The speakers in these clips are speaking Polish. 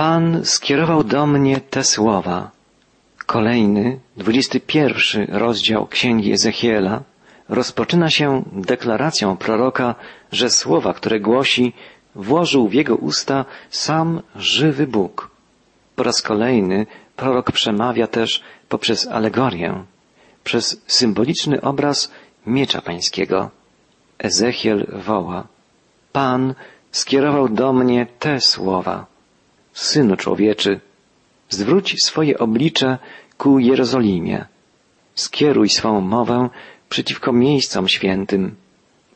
Pan skierował do mnie te słowa. Kolejny, dwudziesty pierwszy rozdział Księgi Ezechiela rozpoczyna się deklaracją proroka, że słowa, które głosi, włożył w jego usta sam żywy Bóg. Po raz kolejny prorok przemawia też poprzez alegorię, przez symboliczny obraz miecza pańskiego. Ezechiel woła, Pan skierował do mnie te słowa. Synu człowieczy, zwróć swoje oblicze ku Jerozolimie. Skieruj swą mowę przeciwko miejscom świętym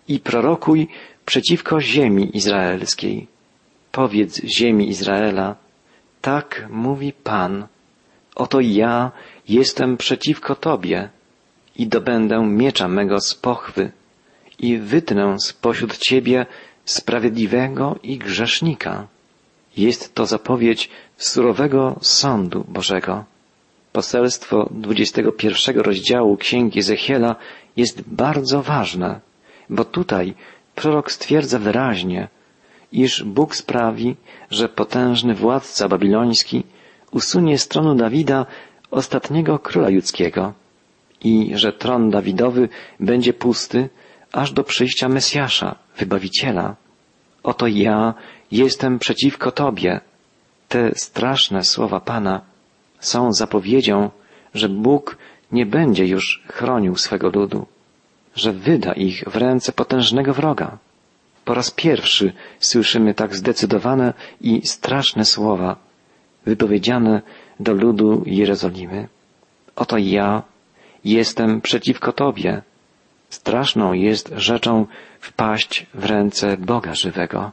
i prorokuj przeciwko ziemi izraelskiej. Powiedz ziemi Izraela, tak mówi Pan, oto ja jestem przeciwko Tobie i dobędę miecza mego z pochwy i wytnę spośród Ciebie sprawiedliwego i grzesznika. Jest to zapowiedź surowego sądu Bożego. Poselstwo 21 rozdziału Księgi Ezechiela jest bardzo ważne, bo tutaj prorok stwierdza wyraźnie, iż Bóg sprawi, że potężny władca babiloński usunie z tronu Dawida ostatniego króla judzkiego i że tron Dawidowy będzie pusty aż do przyjścia Mesjasza, Wybawiciela. Oto ja jestem przeciwko Tobie. Te straszne słowa Pana są zapowiedzią, że Bóg nie będzie już chronił swego ludu, że wyda ich w ręce potężnego wroga. Po raz pierwszy słyszymy tak zdecydowane i straszne słowa wypowiedziane do ludu Jerozolimy. Oto ja jestem przeciwko Tobie. Straszną jest rzeczą wpaść w ręce Boga żywego.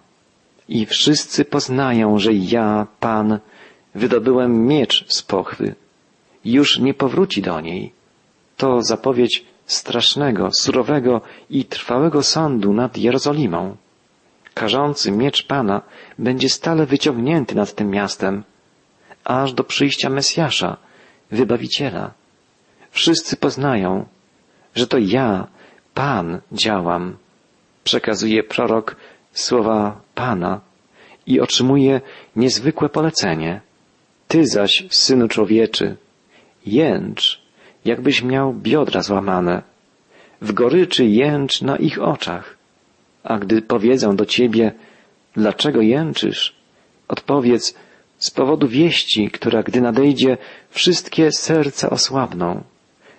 I wszyscy poznają, że ja, Pan, wydobyłem miecz z pochwy. Już nie powróci do niej. To zapowiedź strasznego, surowego i trwałego sądu nad Jerozolimą. Karzący miecz Pana będzie stale wyciągnięty nad tym miastem, aż do przyjścia Mesjasza, Wybawiciela. Wszyscy poznają, że to ja, Pan, działam. Przekazuje prorok słowa Pana i otrzymuje niezwykłe polecenie. Ty zaś, synu człowieczy, jęcz, jakbyś miał biodra złamane. W goryczy jęcz na ich oczach. A gdy powiedzą do ciebie, dlaczego jęczysz, odpowiedz, z powodu wieści, która gdy nadejdzie, wszystkie serca osłabną,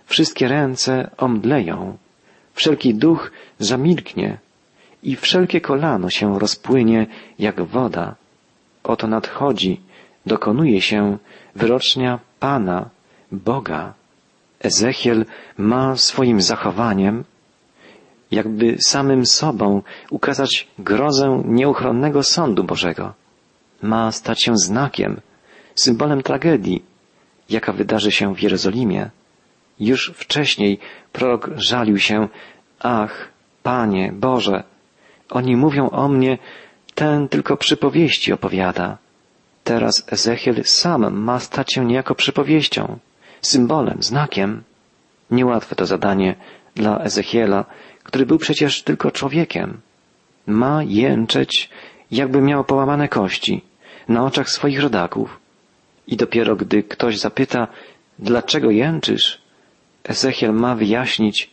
wszystkie ręce omdleją, wszelki duch zamilknie i wszelkie kolano się rozpłynie jak woda. Oto nadchodzi, dokonuje się wyrocznia Pana, Boga. Ezechiel ma swoim zachowaniem, jakby samym sobą ukazać grozę nieuchronnego sądu Bożego. Ma stać się znakiem, symbolem tragedii, jaka wydarzy się w Jerozolimie. Już wcześniej prorok żalił się, ach, Panie, Boże, oni mówią o mnie, ten tylko przypowieści opowiada. Teraz Ezechiel sam ma stać się niejako przypowieścią, symbolem, znakiem. Niełatwe to zadanie dla Ezechiela, który był przecież tylko człowiekiem. Ma jęczeć, jakby miał połamane kości, na oczach swoich rodaków. I dopiero gdy ktoś zapyta, dlaczego jęczysz, Ezechiel ma wyjaśnić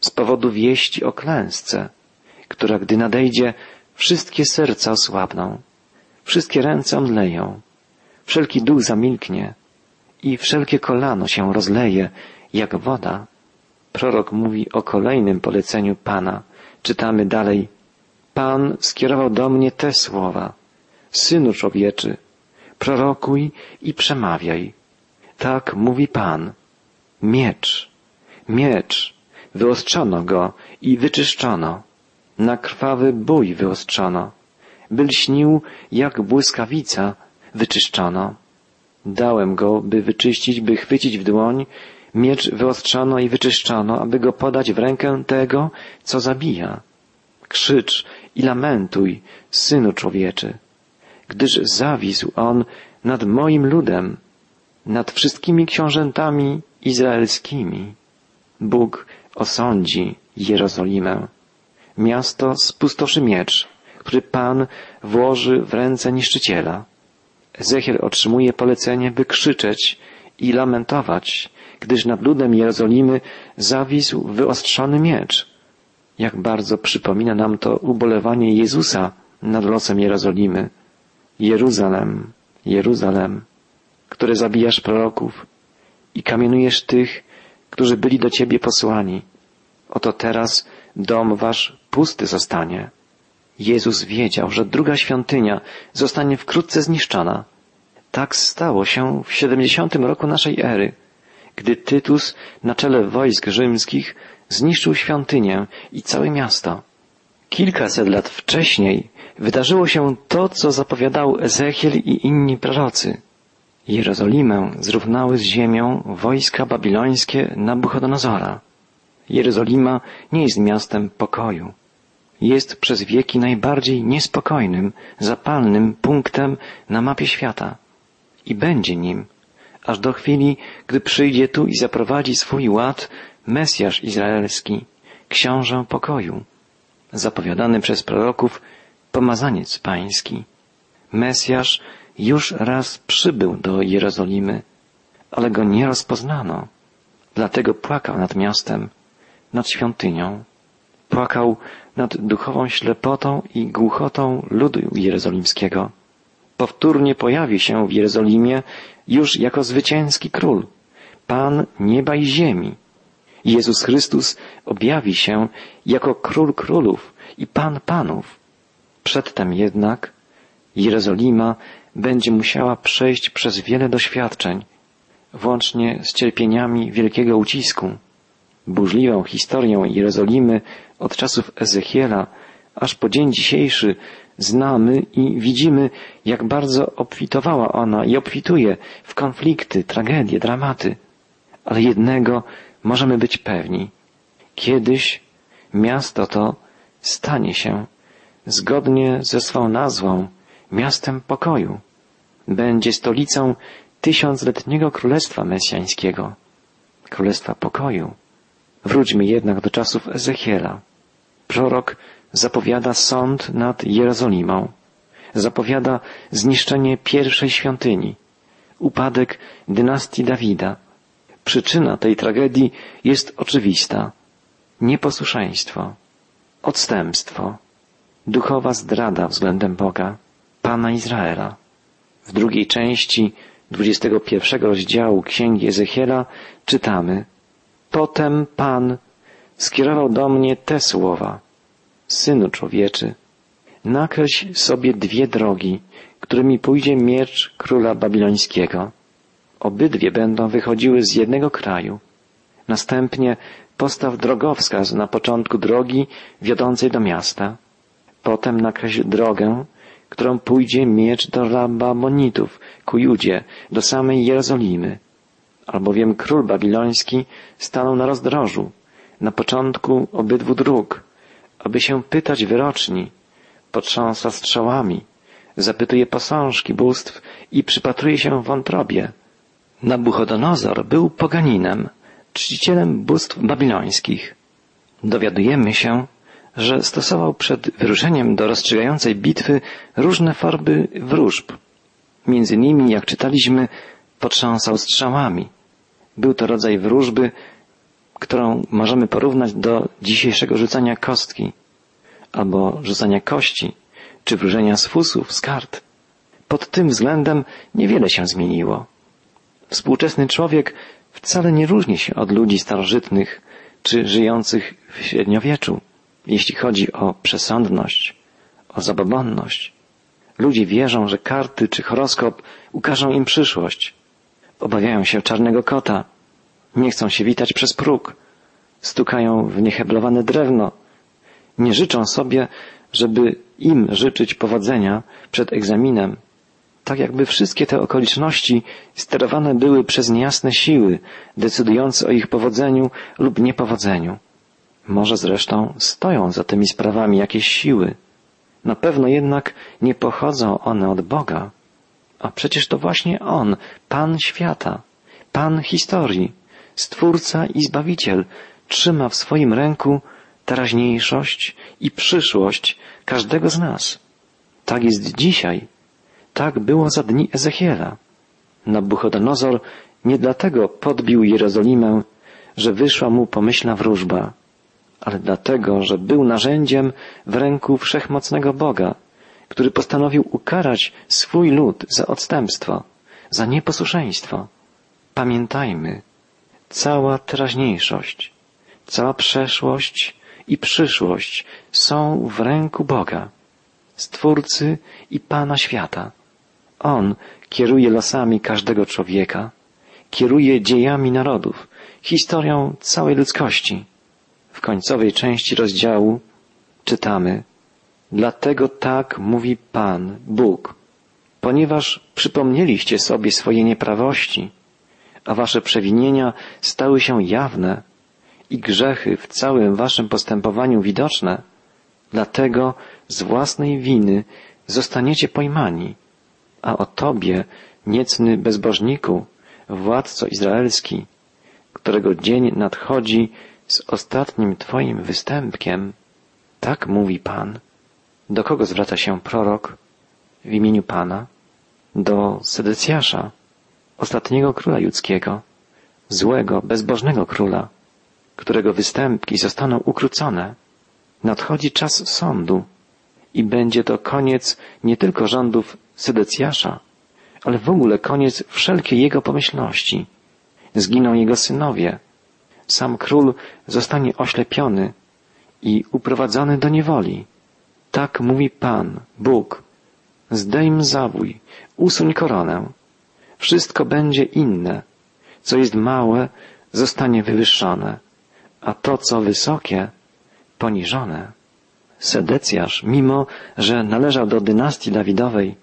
z powodu wieści o klęsce, która gdy nadejdzie, wszystkie serca osłabną, wszystkie ręce omdleją, wszelki duch zamilknie i wszelkie kolano się rozleje jak woda. Prorok mówi o kolejnym poleceniu Pana. Czytamy dalej. Pan skierował do mnie te słowa. Synu człowieczy, prorokuj i przemawiaj. Tak mówi Pan. Miecz, miecz, wyostrzono go i wyczyszczono. Na krwawy bój wyostrzono. By lśnił jak błyskawica, wyczyszczono. Dałem go, by wyczyścić, by chwycić w dłoń Miecz wyostrzono i wyczyszczono, aby go podać w rękę tego, co zabija. Krzycz i lamentuj, synu człowieczy, gdyż zawisł on nad moim ludem, nad wszystkimi książętami izraelskimi. Bóg osądzi Jerozolimę. Miasto spustoszy miecz, który Pan włoży w ręce niszczyciela. Ezechiel otrzymuje polecenie, by krzyczeć i lamentować, gdyż nad ludem Jerozolimy zawisł wyostrzony miecz. Jak bardzo przypomina nam to ubolewanie Jezusa nad losem Jerozolimy. Jeruzalem, Jeruzalem, które zabijasz proroków i kamienujesz tych, którzy byli do Ciebie posłani. Oto teraz dom Wasz pusty zostanie. Jezus wiedział, że druga świątynia zostanie wkrótce zniszczona. Tak stało się w 70 roku naszej ery, gdy Tytus na czele wojsk rzymskich zniszczył świątynię i całe miasto. Kilkaset lat wcześniej wydarzyło się to, co zapowiadał Ezechiel i inni prorocy. Jerozolimę zrównały z ziemią wojska babilońskie Nabuchodonozora. Jerozolima nie jest miastem pokoju. Jest przez wieki najbardziej niespokojnym, zapalnym punktem na mapie świata. I będzie nim, aż do chwili, gdy przyjdzie tu i zaprowadzi swój ład Mesjasz Izraelski, książę pokoju, zapowiadany przez proroków pomazaniec pański. Mesjasz już raz przybył do Jerozolimy, ale go nie rozpoznano. Dlatego płakał nad miastem, nad świątynią. Płakał nad duchową ślepotą i głuchotą ludu jerozolimskiego. Powtórnie pojawi się w Jerozolimie już jako zwycięski król, Pan nieba i ziemi. Jezus Chrystus objawi się jako król królów i Pan panów. Przedtem jednak Jerozolima będzie musiała przejść przez wiele doświadczeń, włącznie z cierpieniami wielkiego ucisku. Burzliwą historię Jerozolimy od czasów Ezechiela aż po dzień dzisiejszy znamy i widzimy, jak bardzo obfitowała ona i obfituje w konflikty, tragedie, dramaty. Ale jednego możemy być pewni. Kiedyś miasto to stanie się zgodnie ze swą nazwą miastem pokoju. Będzie stolicą tysiącletniego królestwa mesjańskiego, królestwa pokoju. Wróćmy jednak do czasów Ezechiela. Prorok zapowiada sąd nad Jerozolimą, zapowiada zniszczenie pierwszej świątyni, upadek dynastii Dawida. Przyczyna tej tragedii jest oczywista. Nieposłuszeństwo, odstępstwo, duchowa zdrada względem Boga, Pana Izraela. W drugiej części 21 rozdziału Księgi Ezechiela czytamy Potem Pan skierował do mnie te słowa. Synu człowieczy, nakreśl sobie dwie drogi, którymi pójdzie miecz króla babilońskiego. Obydwie będą wychodziły z jednego kraju. Następnie postaw drogowskaz na początku drogi wiodącej do miasta. Potem nakreśl drogę, którą pójdzie miecz do Rabamonitów, ku Judzie, do samej Jerozolimy. Albowiem król babiloński stanął na rozdrożu, na początku obydwu dróg, aby się pytać wyroczni, potrząsa strzałami, zapytuje posążki bóstw i przypatruje się wątrobie. Nabuchodonozor był poganinem, czcicielem bóstw babilońskich. Dowiadujemy się, że stosował przed wyruszeniem do rozstrzygającej bitwy różne formy wróżb. Między nimi, jak czytaliśmy, potrząsał strzałami. Był to rodzaj wróżby, którą możemy porównać do dzisiejszego rzucania kostki, albo rzucania kości, czy wróżenia z fusów, z kart. Pod tym względem niewiele się zmieniło. Współczesny człowiek wcale nie różni się od ludzi starożytnych czy żyjących w średniowieczu, jeśli chodzi o przesądność, o zabobonność. Ludzie wierzą, że karty czy horoskop ukażą im przyszłość. Obawiają się czarnego kota. Nie chcą się witać przez próg. Stukają w nieheblowane drewno. Nie życzą sobie, żeby im życzyć powodzenia przed egzaminem tak jakby wszystkie te okoliczności sterowane były przez niejasne siły, decydujące o ich powodzeniu lub niepowodzeniu. Może zresztą stoją za tymi sprawami jakieś siły. Na pewno jednak nie pochodzą one od Boga. A przecież to właśnie On, Pan świata, Pan historii, Stwórca i Zbawiciel, trzyma w swoim ręku teraźniejszość i przyszłość każdego z nas. Tak jest dzisiaj Tak było za dni Ezechiela. Nabuchodonozor nie dlatego podbił Jerozolimę, że wyszła mu pomyślna wróżba, ale dlatego, że był narzędziem w ręku wszechmocnego Boga, który postanowił ukarać swój lud za odstępstwo, za nieposłuszeństwo. Pamiętajmy, cała teraźniejszość, cała przeszłość i przyszłość są w ręku Boga, Stwórcy i Pana świata. On kieruje losami każdego człowieka, kieruje dziejami narodów, historią całej ludzkości. W końcowej części rozdziału czytamy Dlatego tak mówi Pan, Bóg, ponieważ przypomnieliście sobie swoje nieprawości, a wasze przewinienia stały się jawne i grzechy w całym waszym postępowaniu widoczne, dlatego z własnej winy zostaniecie pojmani, a o tobie, niecny bezbożniku, władco izraelski, którego dzień nadchodzi z ostatnim Twoim występkiem, tak mówi Pan. Do kogo zwraca się prorok w imieniu Pana? Do Sedecjasza, ostatniego króla judzkiego, złego, bezbożnego króla, którego występki zostaną ukrócone. Nadchodzi czas sądu i będzie to koniec nie tylko rządów Sedecjasza, ale w ogóle koniec wszelkiej jego pomyślności. Zginą jego synowie. Sam król zostanie oślepiony i uprowadzony do niewoli. Tak mówi Pan, Bóg. Zdejm zawój, usuń koronę. Wszystko będzie inne. Co jest małe, zostanie wywyższone, a to, co wysokie, poniżone. Sedecjasz, mimo że należał do dynastii Dawidowej,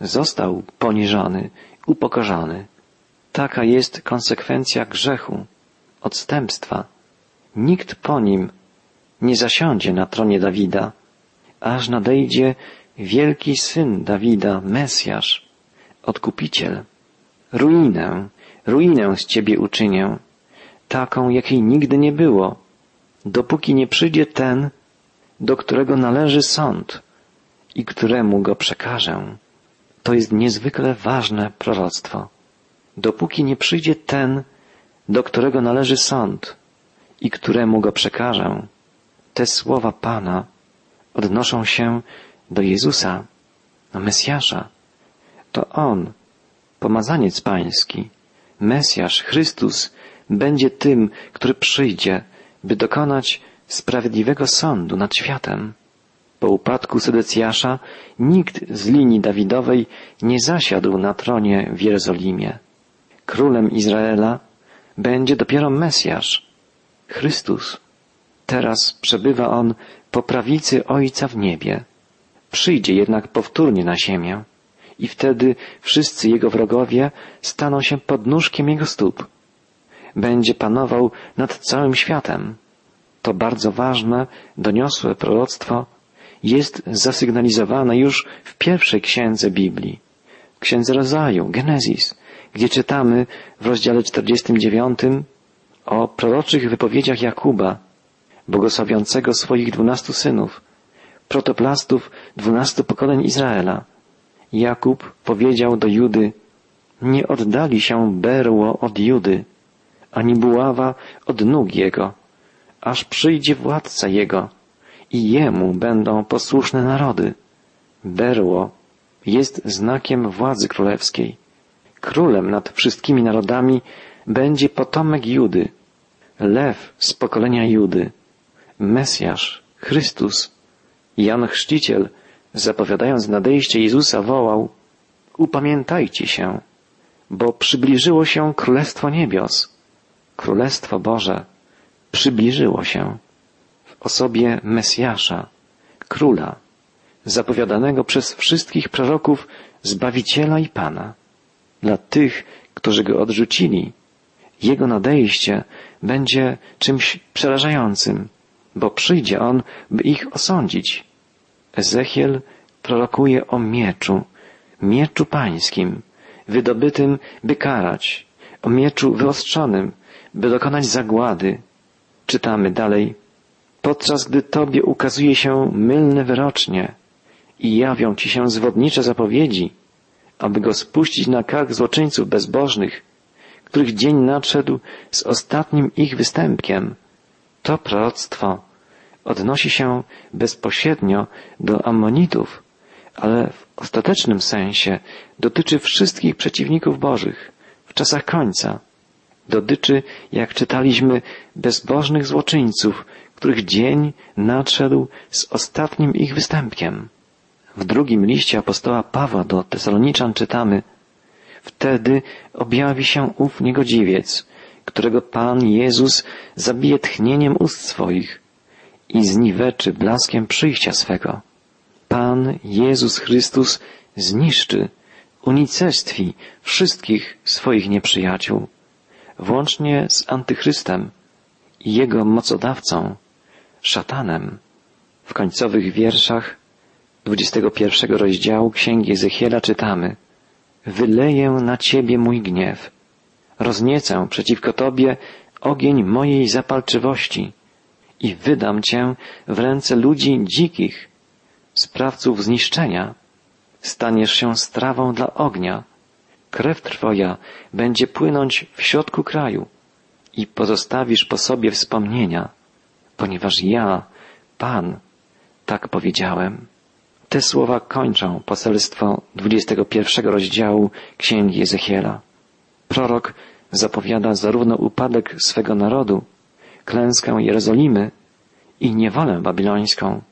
został poniżony, upokorzony. Taka jest konsekwencja grzechu, odstępstwa. Nikt po nim nie zasiądzie na tronie Dawida, aż nadejdzie wielki syn Dawida, Mesjasz, odkupiciel. Ruinę, ruinę z ciebie uczynię, taką, jakiej nigdy nie było, dopóki nie przyjdzie ten, do którego należy sąd i któremu go przekażę. To jest niezwykle ważne proroctwo. Dopóki nie przyjdzie ten, do którego należy sąd i któremu go przekażę, te słowa Pana odnoszą się do Jezusa, do Mesjasza. To On, pomazaniec Pański, Mesjasz, Chrystus, będzie tym, który przyjdzie, by dokonać sprawiedliwego sądu nad światem. Po upadku Sedecjasza nikt z linii Dawidowej nie zasiadł na tronie w Jerozolimie. Królem Izraela będzie dopiero Mesjasz, Chrystus. Teraz przebywa on po prawicy Ojca w niebie. Przyjdzie jednak powtórnie na ziemię i wtedy wszyscy jego wrogowie staną się pod nóżkiem jego stóp. Będzie panował nad całym światem. To bardzo ważne, doniosłe proroctwo jest zasygnalizowane już w pierwszej księdze Biblii, księdze Rozaju, Genezis, gdzie czytamy w rozdziale 49 o proroczych wypowiedziach Jakuba, błogosławiącego swoich dwunastu synów, protoplastów dwunastu pokoleń Izraela. Jakub powiedział do Judy, nie oddali się berło od Judy, ani buława od nóg jego, aż przyjdzie władca jego i jemu będą posłuszne narody. Berło jest znakiem władzy królewskiej. Królem nad wszystkimi narodami będzie potomek Judy, lew z pokolenia Judy, Mesjasz, Chrystus. Jan Chrzciciel, zapowiadając nadejście Jezusa, wołał, upamiętajcie się, bo przybliżyło się Królestwo Niebios. Królestwo Boże przybliżyło się w osobie Mesjasza, Króla, zapowiadanego przez wszystkich proroków Zbawiciela i Pana. Dla tych, którzy go odrzucili, jego nadejście będzie czymś przerażającym, bo przyjdzie on, by ich osądzić. Ezechiel prorokuje o mieczu, mieczu pańskim, wydobytym, by karać, o mieczu wyostrzonym, by dokonać zagłady. Czytamy dalej. Podczas gdy Tobie ukazuje się mylne wyrocznie i jawią Ci się zwodnicze zapowiedzi, aby go spuścić na kark złoczyńców bezbożnych, których dzień nadszedł z ostatnim ich występkiem. To proroctwo odnosi się bezpośrednio do Ammonitów, ale w ostatecznym sensie dotyczy wszystkich przeciwników Bożych w czasach końca. Dotyczy, jak czytaliśmy, bezbożnych złoczyńców, których dzień nadszedł z ostatnim ich występkiem. W drugim liście apostoła Pawła do Tesaloniczan czytamy Wtedy objawi się ów niegodziwiec, którego Pan Jezus zabije tchnieniem ust swoich i zniweczy blaskiem przyjścia swego. Pan Jezus Chrystus zniszczy, unicestwi wszystkich swoich nieprzyjaciół, włącznie z Antychrystem i jego mocodawcą, szatanem. W końcowych wierszach 21 rozdziału Księgi Ezechiela czytamy Wyleję na Ciebie mój gniew, rozniecę przeciwko Tobie ogień mojej zapalczywości i wydam Cię w ręce ludzi dzikich, sprawców zniszczenia. Staniesz się strawą dla ognia. Krew Twoja będzie płynąć w środku kraju i pozostawisz po sobie wspomnienia, ponieważ ja, Pan, tak powiedziałem. Te słowa kończą poselstwo 21 rozdziału Księgi Ezechiela. Prorok zapowiada zarówno upadek swego narodu, klęskę Jerozolimy i niewolę babilońską,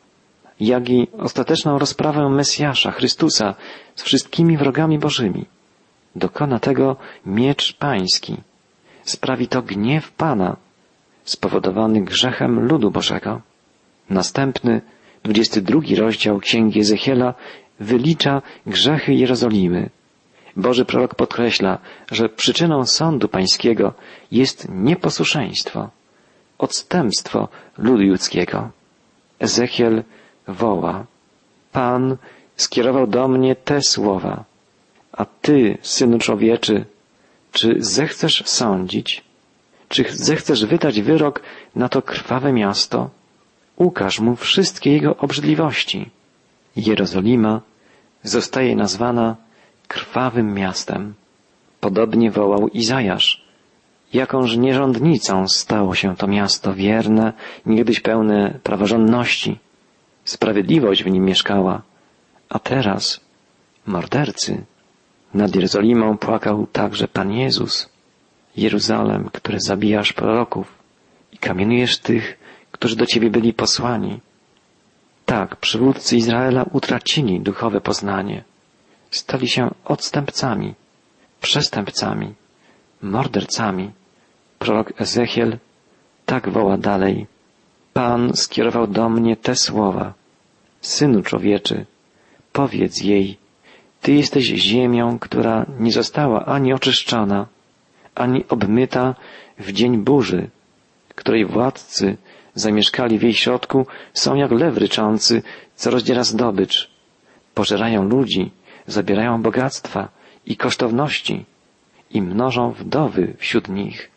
jak i ostateczną rozprawę Mesjasza, Chrystusa z wszystkimi wrogami Bożymi. Dokona tego miecz pański. Sprawi to gniew Pana, spowodowany grzechem ludu Bożego. Następny 22 rozdział Księgi Ezechiela wylicza grzechy Jerozolimy. Boży prorok podkreśla, że przyczyną sądu pańskiego jest nieposłuszeństwo, odstępstwo ludu ludzkiego. Ezechiel woła, Pan skierował do mnie te słowa, a Ty, Synu Człowieczy, czy zechcesz sądzić? Czy zechcesz wydać wyrok na to krwawe miasto? Ukaż mu wszystkie jego obrzydliwości. Jerozolima zostaje nazwana krwawym miastem. Podobnie wołał Izajasz. Jakąż nierządnicą stało się to miasto wierne, niegdyś pełne praworządności. Sprawiedliwość w nim mieszkała, a teraz mordercy. Nad Jerozolimą płakał także Pan Jezus. Jeruzalem, które zabijasz proroków i kamienujesz tych, którzy do Ciebie byli posłani. Tak, przywódcy Izraela utracili duchowe poznanie. Stali się odstępcami, przestępcami, mordercami. Prorok Ezechiel tak woła dalej. Pan skierował do mnie te słowa. Synu człowieczy, powiedz jej, Ty jesteś ziemią, która nie została ani oczyszczona, ani obmyta w dzień burzy, której władcy zamieszkali w jej środku, są jak lew ryczący, co rozdziera zdobycz. Pożerają ludzi, zabierają bogactwa i kosztowności i mnożą wdowy wśród nich.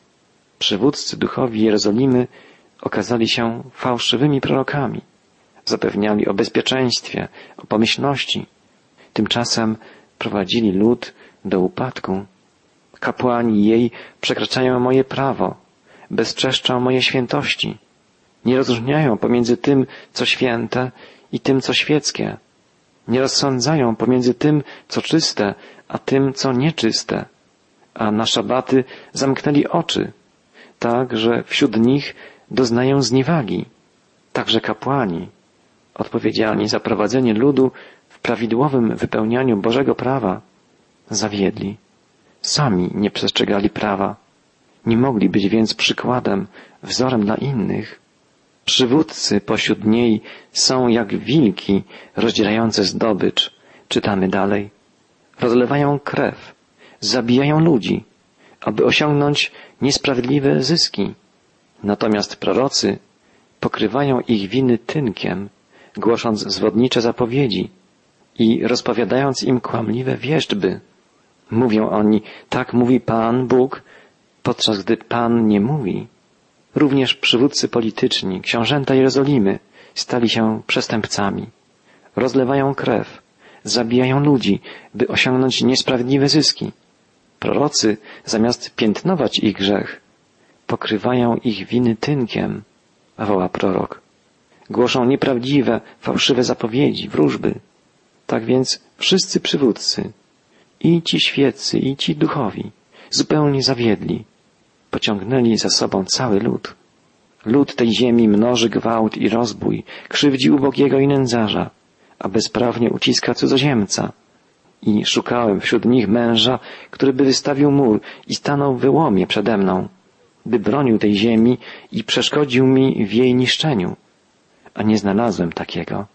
Przywódcy duchowi Jerozolimy okazali się fałszywymi prorokami. Zapewniali o bezpieczeństwie, o pomyślności. Tymczasem prowadzili lud do upadku. Kapłani jej przekraczają moje prawo, bezczeszczą moje świętości nie rozróżniają pomiędzy tym, co święte i tym, co świeckie. Nie rozsądzają pomiędzy tym, co czyste, a tym, co nieczyste. A na szabaty zamknęli oczy, tak, że wśród nich doznają zniewagi. Także kapłani, odpowiedzialni za prowadzenie ludu w prawidłowym wypełnianiu Bożego prawa, zawiedli. Sami nie przestrzegali prawa. Nie mogli być więc przykładem, wzorem dla innych. Przywódcy pośród niej są jak wilki rozdzierające zdobycz. Czytamy dalej. Rozlewają krew, zabijają ludzi, aby osiągnąć niesprawiedliwe zyski. Natomiast prorocy pokrywają ich winy tynkiem, głosząc zwodnicze zapowiedzi i rozpowiadając im kłamliwe wierzby. Mówią oni, tak mówi Pan Bóg, podczas gdy Pan nie mówi. Również przywódcy polityczni, książęta Jerozolimy stali się przestępcami. Rozlewają krew, zabijają ludzi, by osiągnąć niesprawiedliwe zyski. Prorocy, zamiast piętnować ich grzech, pokrywają ich winy tynkiem, woła prorok. Głoszą nieprawdziwe, fałszywe zapowiedzi, wróżby. Tak więc wszyscy przywódcy, i ci świeccy, i ci duchowi, zupełnie zawiedli, pociągnęli za sobą cały lud. Lud tej ziemi mnoży gwałt i rozbój, krzywdzi ubogiego i nędzarza, a bezprawnie uciska cudzoziemca. I szukałem wśród nich męża, który by wystawił mur i stanął w wyłomie przede mną, by bronił tej ziemi i przeszkodził mi w jej niszczeniu. A nie znalazłem takiego.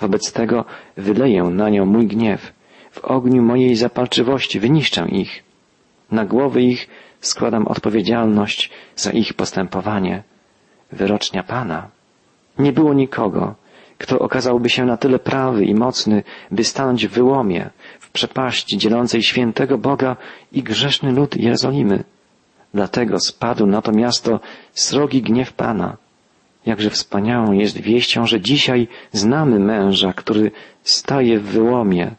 Wobec tego wyleję na nią mój gniew. W ogniu mojej zapalczywości wyniszczę ich. Na głowy ich składam odpowiedzialność za ich postępowanie. Wyrocznia Pana. Nie było nikogo, kto okazałby się na tyle prawy i mocny, by stanąć w wyłomie, w przepaści dzielącej świętego Boga i grzeszny lud Jerozolimy. Dlatego spadł na to miasto srogi gniew Pana. Jakże wspaniałą jest wieścią, że dzisiaj znamy męża, który staje w wyłomie,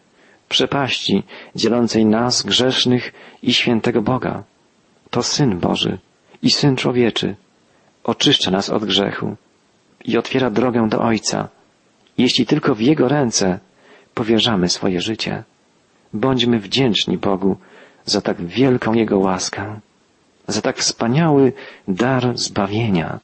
przepaści dzielącej nas, grzesznych i świętego Boga. To Syn Boży i Syn Człowieczy. Oczyszcza nas od grzechu i otwiera drogę do Ojca, jeśli tylko w Jego ręce powierzamy swoje życie. Bądźmy wdzięczni Bogu za tak wielką Jego łaskę, za tak wspaniały dar zbawienia.